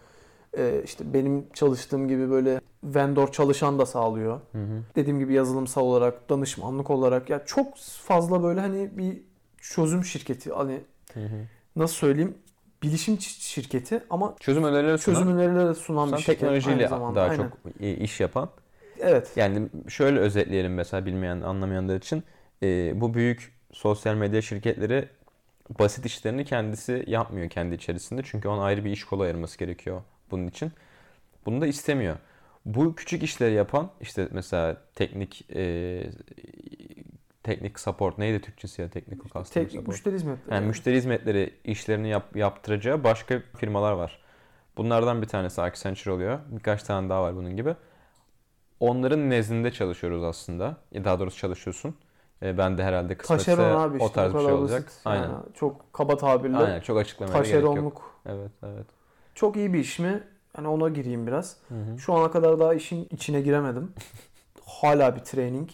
E, işte benim çalıştığım gibi böyle vendor çalışan da sağlıyor. Hı hı. Dediğim gibi yazılımsal olarak, danışmanlık olarak ya çok fazla böyle hani bir çözüm şirketi hani Hı hı. nasıl söyleyeyim bilişim şirketi ama Çözüm önerileri sunan, çözüm önerileri sunan bir şirket. teknolojiyle daha Aynen. çok iş yapan. Evet. Yani şöyle özetleyelim mesela bilmeyen, anlamayanlar için. Ee, bu büyük sosyal medya şirketleri basit işlerini kendisi yapmıyor kendi içerisinde. Çünkü ona ayrı bir iş kolu ayırması gerekiyor bunun için. Bunu da istemiyor. Bu küçük işleri yapan işte mesela teknik e, teknik support neydi Türkçesi ya teknik customer Tek, support. müşteri hizmetleri. Yani müşteri hizmetleri işlerini yap, yaptıracağı başka firmalar var. Bunlardan bir tanesi Accenture oluyor. Birkaç tane daha var bunun gibi. Onların nezdinde çalışıyoruz aslında. Daha doğrusu çalışıyorsun. E, Ben de herhalde kısmetse Taşeron abi işte o tarz bu bir şey olacak. basit. Aynen. Yani çok kaba tabirle Aynen çok açıklamaya gerek yok. taşeronluk. Evet, evet. Çok iyi bir iş mi? Hani ona gireyim biraz. Hı hı. Şu ana kadar daha işin içine giremedim. Hala bir training.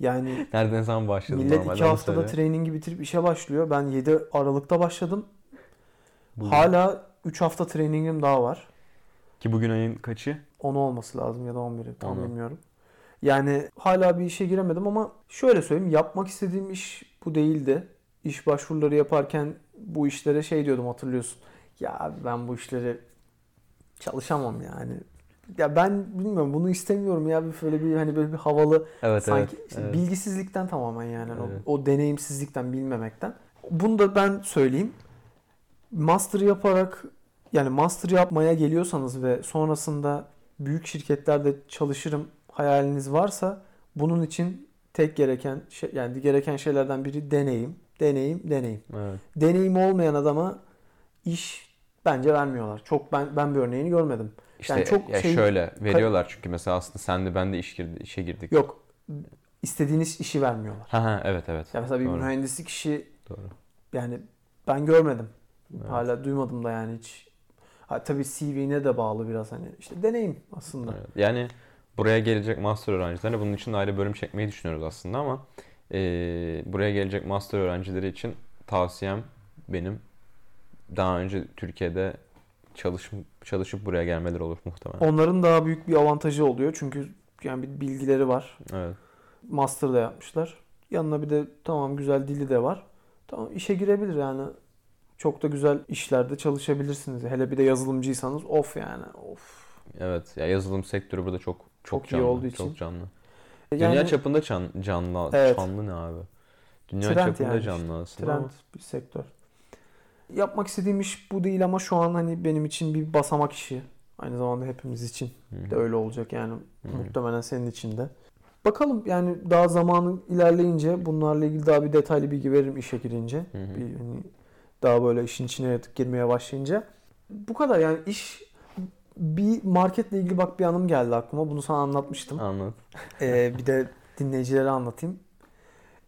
Yani Nereden zaman başladın millet normalde iki haftada söyle. trainingi bitirip işe başlıyor. Ben 7 Aralık'ta başladım. Bugün. Hala 3 hafta trainingim daha var. Ki bugün ayın kaçı? 10 olması lazım ya da 11'i tam Onu. bilmiyorum. Yani hala bir işe giremedim ama şöyle söyleyeyim yapmak istediğim iş bu değildi. İş başvuruları yaparken bu işlere şey diyordum hatırlıyorsun. Ya ben bu işleri çalışamam yani. Ya ben bilmiyorum bunu istemiyorum ya bir böyle bir hani böyle bir havalı Evet sanki evet. işte evet. bilgisizlikten tamamen yani Evet. o, o deneyimsizlikten bilmemekten. Bunu da ben söyleyeyim. Master yaparak yani master yapmaya geliyorsanız ve sonrasında büyük şirketlerde çalışırım hayaliniz varsa bunun için tek gereken şey yani gereken şeylerden biri deneyim, deneyim, deneyim. Evet. Deneyim olmayan adama iş bence vermiyorlar. Çok ben ben bir örneğini görmedim. İşte Yani çok ya şey- şöyle veriyorlar çünkü mesela aslında sen de ben de iş girdi, işe girdik. Yok. istediğiniz işi vermiyorlar. Ha ha evet evet. Ya mesela bir Doğru. mühendislik işi Doğru. yani ben görmedim. Evet. Hala duymadım da yani hiç. Ha, tabii CV'ne de bağlı biraz hani. işte deneyim aslında. Evet. Yani buraya gelecek master öğrencilerine bunun için ayrı bölüm çekmeyi düşünüyoruz aslında ama eee, buraya gelecek master öğrencileri için tavsiyem benim daha önce Türkiye'de çalış, çalışıp buraya gelmeleri olur muhtemelen. Onların daha büyük bir avantajı oluyor. Çünkü yani bir bilgileri var. Evet. Master da yapmışlar. Yanına bir de tamam güzel dili de var. Tamam işe girebilir yani. Çok da güzel işlerde çalışabilirsiniz. Hele bir de yazılımcıysanız of yani. Of. Evet. Ya yazılım sektörü burada çok çok, Çok iyi canlı. olduğu için. Çok canlı. Yani Dünya çapında can, canlı. Evet. Canlı ne abi? Dünya Trend çapında yani canlı aslında. trend ama- bir sektör. Yapmak istediğim iş bu değil ama şu an hani benim için bir basamak işi. Aynı zamanda hepimiz için de öyle olacak yani hı. muhtemelen senin için de. Bakalım yani daha zamanı ilerleyince bunlarla ilgili daha bir detaylı bilgi veririm işe girince. Bir hani daha böyle işin içine girmeye başlayınca. Bu kadar yani iş bir marketle ilgili bak bir anım geldi aklıma. Bunu sana anlatmıştım. Anlat. Ee, bir de dinleyicilere anlatayım.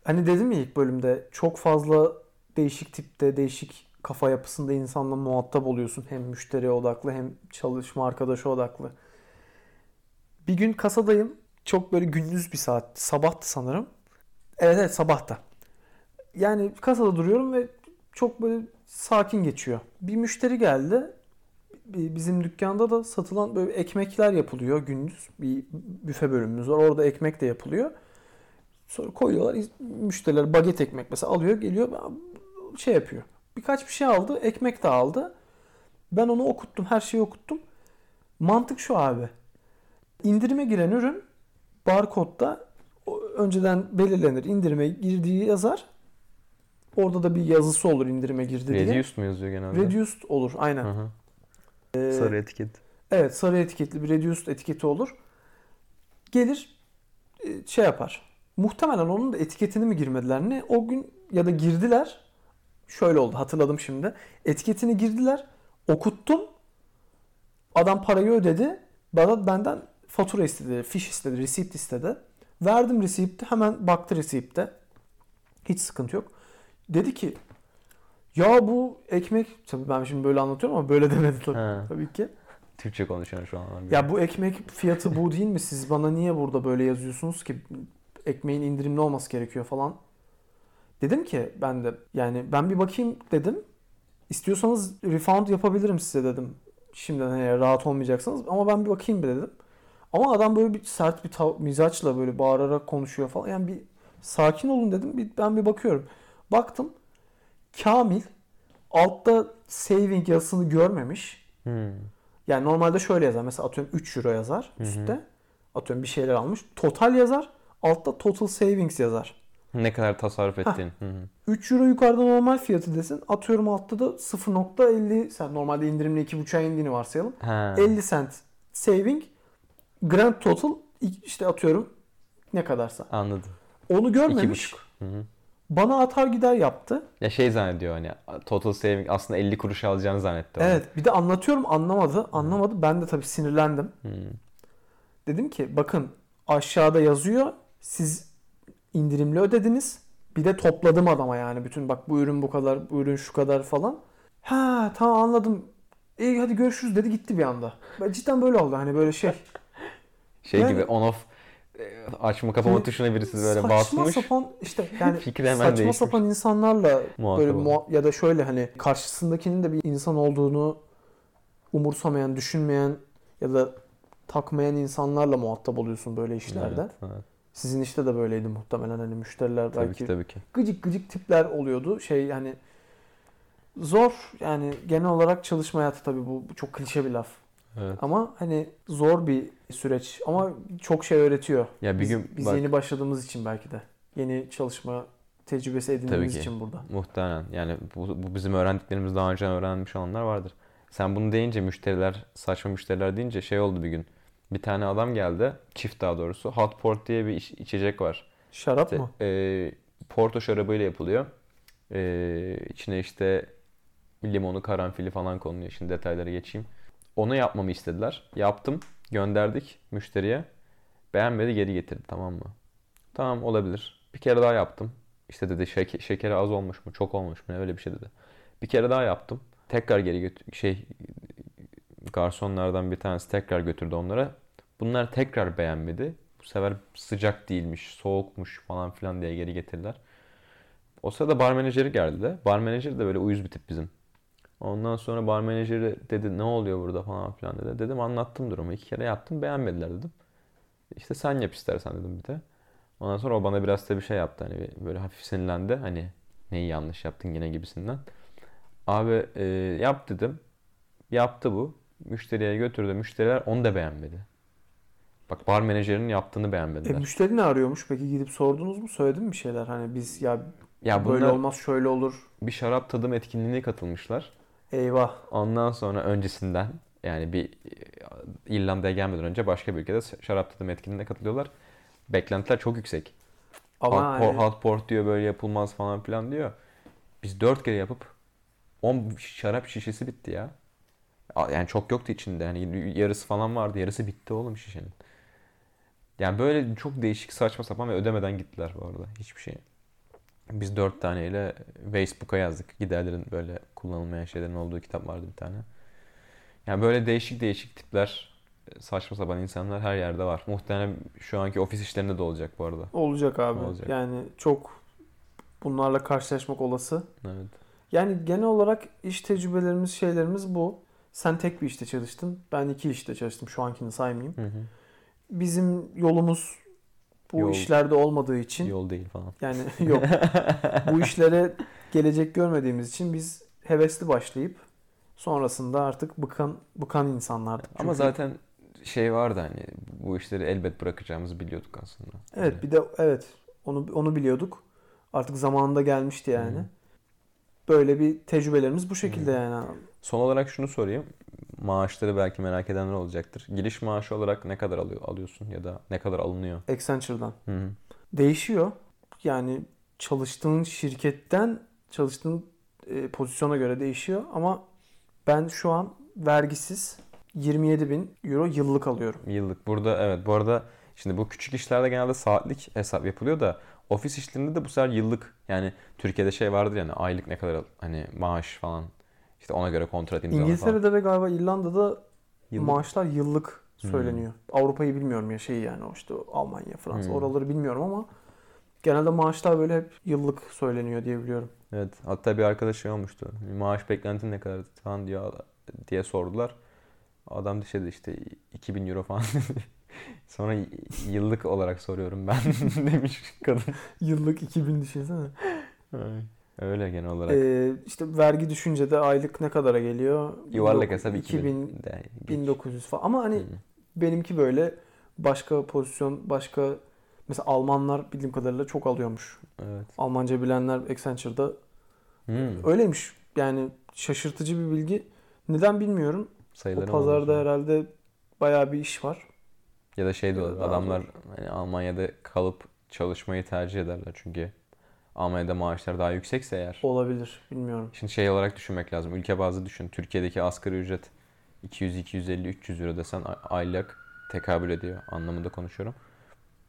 Hani dedim ya ilk bölümde çok fazla değişik tipte, değişik kafa yapısında insanla muhatap oluyorsun. Hem müşteri odaklı hem çalışma arkadaşı odaklı. Bir gün kasadayım. Çok böyle gündüz bir saat. Sabahtı sanırım. Evet evet sabahta. Yani kasada duruyorum ve çok böyle sakin geçiyor. Bir müşteri geldi. Bi- Bizim dükkanda da satılan böyle ekmekler yapılıyor gündüz. Bir büfe bölümümüz var. Orada ekmek de yapılıyor. Sonra koyuyorlar. Müşteriler baget ekmek mesela alıyor geliyor şey yapıyor. Birkaç bir şey aldı. Ekmek de aldı. Ben onu okuttum. Her şeyi okuttum. Mantık şu abi. İndirime giren ürün barkodda önceden belirlenir. İndirime girdiği yazar. Orada da bir yazısı olur indirime girdi diye. Reduced mu yazıyor genelde? Reduced olur aynen. Hı hı. Ee, Sarı etiket. Evet sarı etiketli bir reduced etiketi olur. Gelir e, şey yapar. Muhtemelen onun da etiketini mi girmediler ne? O gün ya da girdiler. Şöyle oldu hatırladım şimdi. Etiketini girdiler. Okuttum. Adam parayı ödedi. Bana benden fatura istedi, fiş istedi, receipt istedi. Verdim receipt'i. Hemen baktı receipt'te. Hiç sıkıntı yok. Dedi ki ya bu ekmek tabii ben şimdi böyle anlatıyorum ama böyle demedi tabii, tabii ki. Türkçe konuşuyor şu an. Ya bu ekmek fiyatı bu değil mi? Siz bana niye burada böyle yazıyorsunuz ki? Ekmeğin indirimli olması gerekiyor falan. Dedim ki ben de yani ben bir bakayım dedim. İstiyorsanız refund yapabilirim size dedim. Şimdiden eğer rahat olmayacaksanız ama ben bir bakayım bir dedim. Ama adam böyle bir sert bir tav- mizaçla böyle bağırarak konuşuyor falan. Yani bir sakin olun dedim. Bir, ben bir bakıyorum. Baktım. Kamil altta saving yazısını görmemiş. Hmm. Yani normalde şöyle yazar. Mesela atıyorum 3 euro yazar Hı hı. üstte. Atıyorum bir şeyler almış. Total yazar. Altta total savings yazar. Ne kadar tasarruf ettiğin. Hı hı. 3 euro yukarıda normal fiyatı desin. Atıyorum altta da 0.50 sen normalde indirimli 2.5'a indiğini varsayalım. Ha. 50 cent saving grand total işte atıyorum ne kadarsa. Anladım. Onu görmemiş. buçuk. Hı hı. Bana atar gider yaptı. Ya şey zannediyor hani total saving aslında 50 kuruş alacağını zannetti. o. Evet bir de anlatıyorum anlamadı. Anlamadı. Ben de tabii sinirlendim. Hı. Dedim ki bakın aşağıda yazıyor. Siz indirimli ödediniz. Bir de topladım adama yani bütün bak bu ürün bu kadar, bu ürün şu kadar falan. Ha tamam anladım. İyi hadi görüşürüz dedi gitti bir anda. Ben cidden böyle oldu hani böyle şey. Şey Yani- gibi on off e, açma kapama Hani tuşuna birisi böyle saçma basmış. sapan işte yani Fikri hemen saçma değişmiş. sapan insanlarla Muhatap böyle muha- ya da şöyle hani karşısındakinin de bir insan olduğunu umursamayan, düşünmeyen ya da takmayan insanlarla muhatap oluyorsun böyle işlerde. Evet, evet. Sizin işte de böyleydi muhtemelen hani müşteriler Tabii belki ki tabii ki. gıcık gıcık tipler oluyordu. Şey hani zor yani genel olarak çalışma hayatı tabii bu, bu çok klişe bir laf. Evet. Ama hani zor bir süreç ama çok şey öğretiyor. Ya bir biz, gün biz bak yeni başladığımız için belki de. Yeni çalışma tecrübesi edindiğimiz için burada. muhtemelen yani bu, bu bizim öğrendiklerimiz daha önce öğrenmiş olanlar vardır. Sen bunu deyince müşteriler saçma müşteriler deyince şey oldu bir gün. Bir tane adam geldi. Çift daha doğrusu. Hot Port diye bir iç- içecek var. Şarap İşte, mı? e, Porto şarabıyla yapılıyor. E, içine işte limonu, karanfili falan konuluyor. Şimdi detaylara geçeyim. Onu yapmamı istediler. Yaptım. Gönderdik müşteriye. Beğenmedi geri getirdi tamam mı? Tamam olabilir. Bir kere daha yaptım. İşte dedi şek- şekeri az olmuş mu? Çok olmuş mu? Ne öyle bir şey dedi. Bir kere daha yaptım. Tekrar geri götür şey garsonlardan bir tanesi tekrar götürdü onlara. Bunlar tekrar beğenmedi. Bu sefer sıcak değilmiş, soğukmuş falan filan diye geri getirdiler. O sırada bar menajeri geldi de. Bar menajeri de böyle uyuz bir tip bizim. Ondan sonra bar menajeri dedi ne oluyor burada falan filan dedi. Dedim anlattım durumu. İki kere yaptım beğenmediler dedim. İşte sen yap istersen dedim bir de. Ondan sonra o bana biraz da bir şey yaptı. Hani böyle hafif sinirlendi. Hani neyi yanlış yaptın yine gibisinden. Abi e, yap dedim. Yaptı bu. Müşteriye götürdü. Müşteriler onu da beğenmedi. Bak bar menajerinin yaptığını E, beğenmediler. müşteri ne arıyormuş peki gidip sordunuz mu? Söyledin mi bir şeyler? Hani biz ya, ya böyle olmaz şöyle olur. bir şarap tadım etkinliğine katılmışlar. Eyvah. Ondan sonra öncesinden yani bir e, İrlanda'ya gelmeden önce başka bir ülkede şarap tadım etkinliğine katılıyorlar. Beklentiler çok yüksek. Ama hot, hani- hot port diyor böyle yapılmaz falan filan diyor. Biz dört kere yapıp 10 şarap şişesi bitti ya. Yani çok yoktu içinde. Yani yarısı falan vardı. Yarısı bitti oğlum şişenin. Yani böyle çok değişik saçma sapan ve ödemeden gittiler bu arada. Hiçbir şey. Biz dört taneyle Facebook'a yazdık. Giderlerin böyle kullanılmayan şeylerin olduğu kitap vardı bir tane. Yani böyle değişik değişik tipler, saçma sapan insanlar her yerde var. Muhtemelen şu anki ofis işlerinde de olacak bu arada. Olacak abi. Olacak. Yani çok bunlarla karşılaşmak olası. Evet. Yani genel olarak iş tecrübelerimiz, şeylerimiz bu. Sen tek bir işte çalıştın. Ben iki işte çalıştım. Şu ankini saymayayım. Hı hı. Bizim yolumuz bu Yol- işlerde olmadığı için Yol değil falan. yani yok. bu işlere gelecek görmediğimiz için biz hevesli başlayıp sonrasında artık bıkan bıkan insanlardık. Ama Çünkü- zaten şey vardı hani bu işleri elbet bırakacağımızı biliyorduk aslında. Evet bir de evet onu onu biliyorduk. Artık zamanında gelmişti yani. Hı. Böyle bir tecrübelerimiz bu şekilde Hı. yani. Son olarak şunu sorayım. Maaşları belki merak edenler olacaktır. Giriş maaşı olarak ne kadar alıyor, alıyorsun ya da ne kadar alınıyor? Accenture'dan. Hı hı. Değişiyor. Yani çalıştığın şirketten çalıştığın e, pozisyona göre değişiyor ama ben şu an vergisiz 27 bin euro yıllık alıyorum. Yıllık. Burada evet bu arada şimdi bu küçük işlerde genelde saatlik hesap yapılıyor da ofis işlerinde de bu sefer yıllık yani Türkiye'de şey vardır yani aylık ne kadar hani maaş falan işte ona göre kontrat falan. İngiltere'de ve galiba İrlanda'da Yıllık. maaşlar yıllık söyleniyor. Avrupa'yı bilmiyorum ya şey yani o işte Almanya, Fransa Hmm. oraları bilmiyorum ama genelde maaşlar böyle hep yıllık söyleniyor diye biliyorum. Evet. Hatta bir arkadaş şey olmuştu. Maaş beklentin ne kadar falan diyor diye sordular. Adam da şey dedi işte 2000 euro falan. Sonra yıllık olarak soruyorum ben demiş kadın. Yıllık 2000 düşünsene. Öyle genel olarak. Ee, işte vergi düşünce de aylık ne kadara geliyor? Yuvarlak hesap 2000. 2000 de. 1900 falan. Ama hani Hı. benimki böyle başka pozisyon, başka mesela Almanlar bildiğim kadarıyla çok alıyormuş. Evet. Almanca bilenler Accenture'da Hmm. öyleymiş. Yani şaşırtıcı bir bilgi. Neden bilmiyorum. Sayıları o pazarda olmuş. herhalde bayağı bir iş var. Ya da şey de. Daha Adamlar hani Almanya'da kalıp çalışmayı tercih ederler çünkü Almanya'da maaşlar daha yüksekse eğer. Olabilir. Bilmiyorum. Şimdi şey olarak düşünmek lazım. Ülke bazlı düşün. Türkiye'deki asgari ücret 200, 250, 300 euro desen aylık tekabül ediyor anlamında konuşuyorum.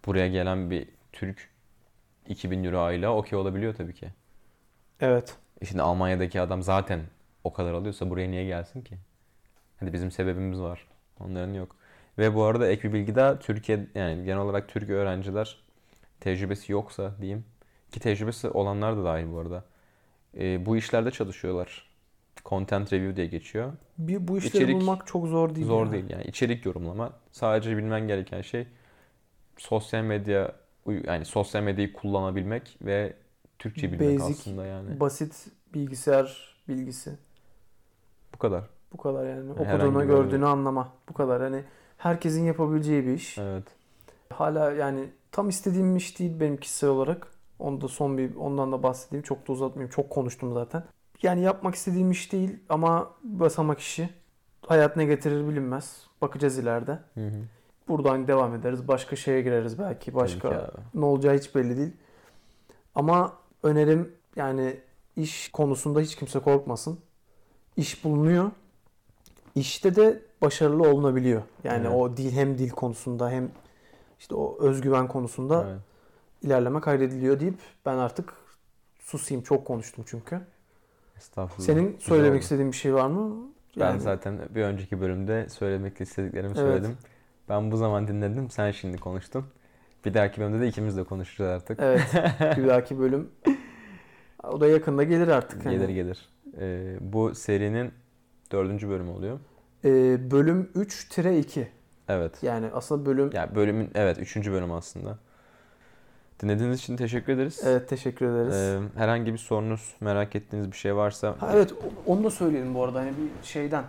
Buraya gelen bir Türk 2000 euro aylığa okey olabiliyor tabii ki. Evet. E Şimdi Almanya'daki adam zaten o kadar alıyorsa buraya niye gelsin ki? Hadi bizim sebebimiz var. Onların yok. Ve bu arada ek bir bilgi daha Türkiye yani genel olarak Türk öğrenciler tecrübesi yoksa diyeyim ki tecrübesi olanlar da dahil bu arada. E, bu işlerde çalışıyorlar. Content review diye geçiyor. Bir, bu işleri İçerik bulmak çok zor değil. Zor ya. değil yani içerik yorumlama. Sadece bilmen gereken şey sosyal medya yani sosyal medyayı kullanabilmek ve Türkçe bilmek Basic, aslında yani. Basit bilgisayar bilgisi. Bu kadar. Bu kadar yani. Okuduğunu, gördüğünü anlama. Bu kadar. Hani herkesin yapabileceği bir iş. Evet. Hala yani tam istediğim iş değil benim kişisel olarak. Onu da son bir ondan da bahsedeyim. Çok da uzatmayayım. Çok konuştum zaten. Yani yapmak istediğim iş değil ama basamak işi. Hayat ne getirir bilinmez. Bakacağız ileride. Hı hı. Buradan devam ederiz. Başka şeye gireriz belki. Başka ne olacağı hiç belli değil. Ama önerim yani iş konusunda hiç kimse korkmasın. İş bulunuyor. İşte de başarılı olunabiliyor. Yani Evet. o dil hem dil konusunda hem işte o özgüven konusunda Evet. İlerleme kaydediliyor deyip ben artık susayım. Çok konuştum çünkü. Estağfurullah. Senin söylemek istediğin bir şey var mı? Ben Yani zaten bir önceki bölümde söylemek istediklerimi Evet. söyledim. Ben bu zaman dinledim. Sen şimdi konuştun. Bir dahaki bölümde de ikimiz de konuşacağız artık. Evet. bir dahaki bölüm o da yakında gelir artık. Gelir Hani. gelir. Ee, bu serinin dördüncü bölümü oluyor. Ee, bölüm 3-2. Evet. Yani aslında bölüm Ya bölümün evet üçüncü bölüm aslında. Dinlediğiniz için teşekkür ederiz. Evet teşekkür ederiz. Ee, herhangi bir sorunuz, merak ettiğiniz bir şey varsa Ha, evet onu da söyleyelim bu arada hani bir şeyden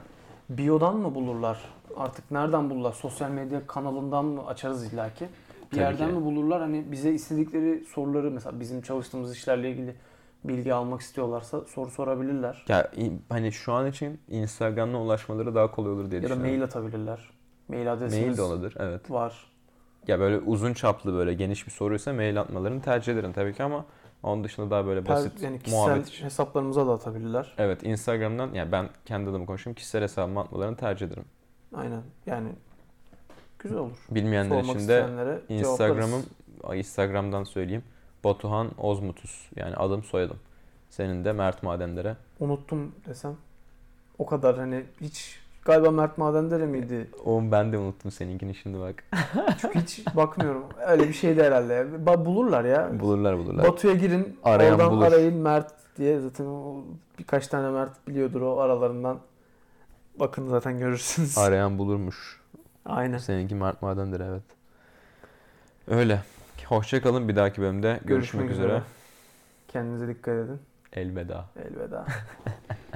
biyodan mı bulurlar artık nereden bulurlar sosyal medya kanalından mı açarız illaki bir Tabii yerden ki. mi bulurlar hani bize istedikleri soruları mesela bizim çalıştığımız işlerle ilgili bilgi almak istiyorlarsa soru sorabilirler ya hani şu an için Instagram'la ulaşmaları daha kolay olur diye ya da düşünüyorum. mail atabilirler mail adresimiz Mail de olabilir evet. var Ya böyle uzun çaplı böyle geniş bir soruysa mail atmalarını tercih ederim tabii ki ama onun dışında daha böyle Per- basit yani kişisel muhabbet için. hesaplarımıza da atabilirler Evet Instagram'dan yani ben kendi adıma konuşayım kişisel hesabıma atmalarını tercih ederim. aynen yani güzel olur Bilmeyenler sormak için de Instagram'ım Instagram'dan söyleyeyim. Batuhan Ozmutus yani adım soyadım. Senin de Mert Madenlere. unuttum desem o kadar hani hiç galiba Mert Madendere miydi O ben de unuttum seninkini şimdi bak. Çünkü hiç bakmıyorum. Öyle bir şeydi herhalde. Ba- Bulurlar ya. bulurlar bulurlar. Batu'ya girin. Arayan oradan bulur. arayın Mert diye. Zaten o birkaç tane Mert biliyordur o aralarından. Bakın zaten görürsünüz. Arayan bulurmuş. Aynen. Seninki Mert Madenlere evet. Öyle. Hoşça kalın bir dahaki bölümde görüşmek, üzere. Kendinize dikkat edin. Elveda. Elveda.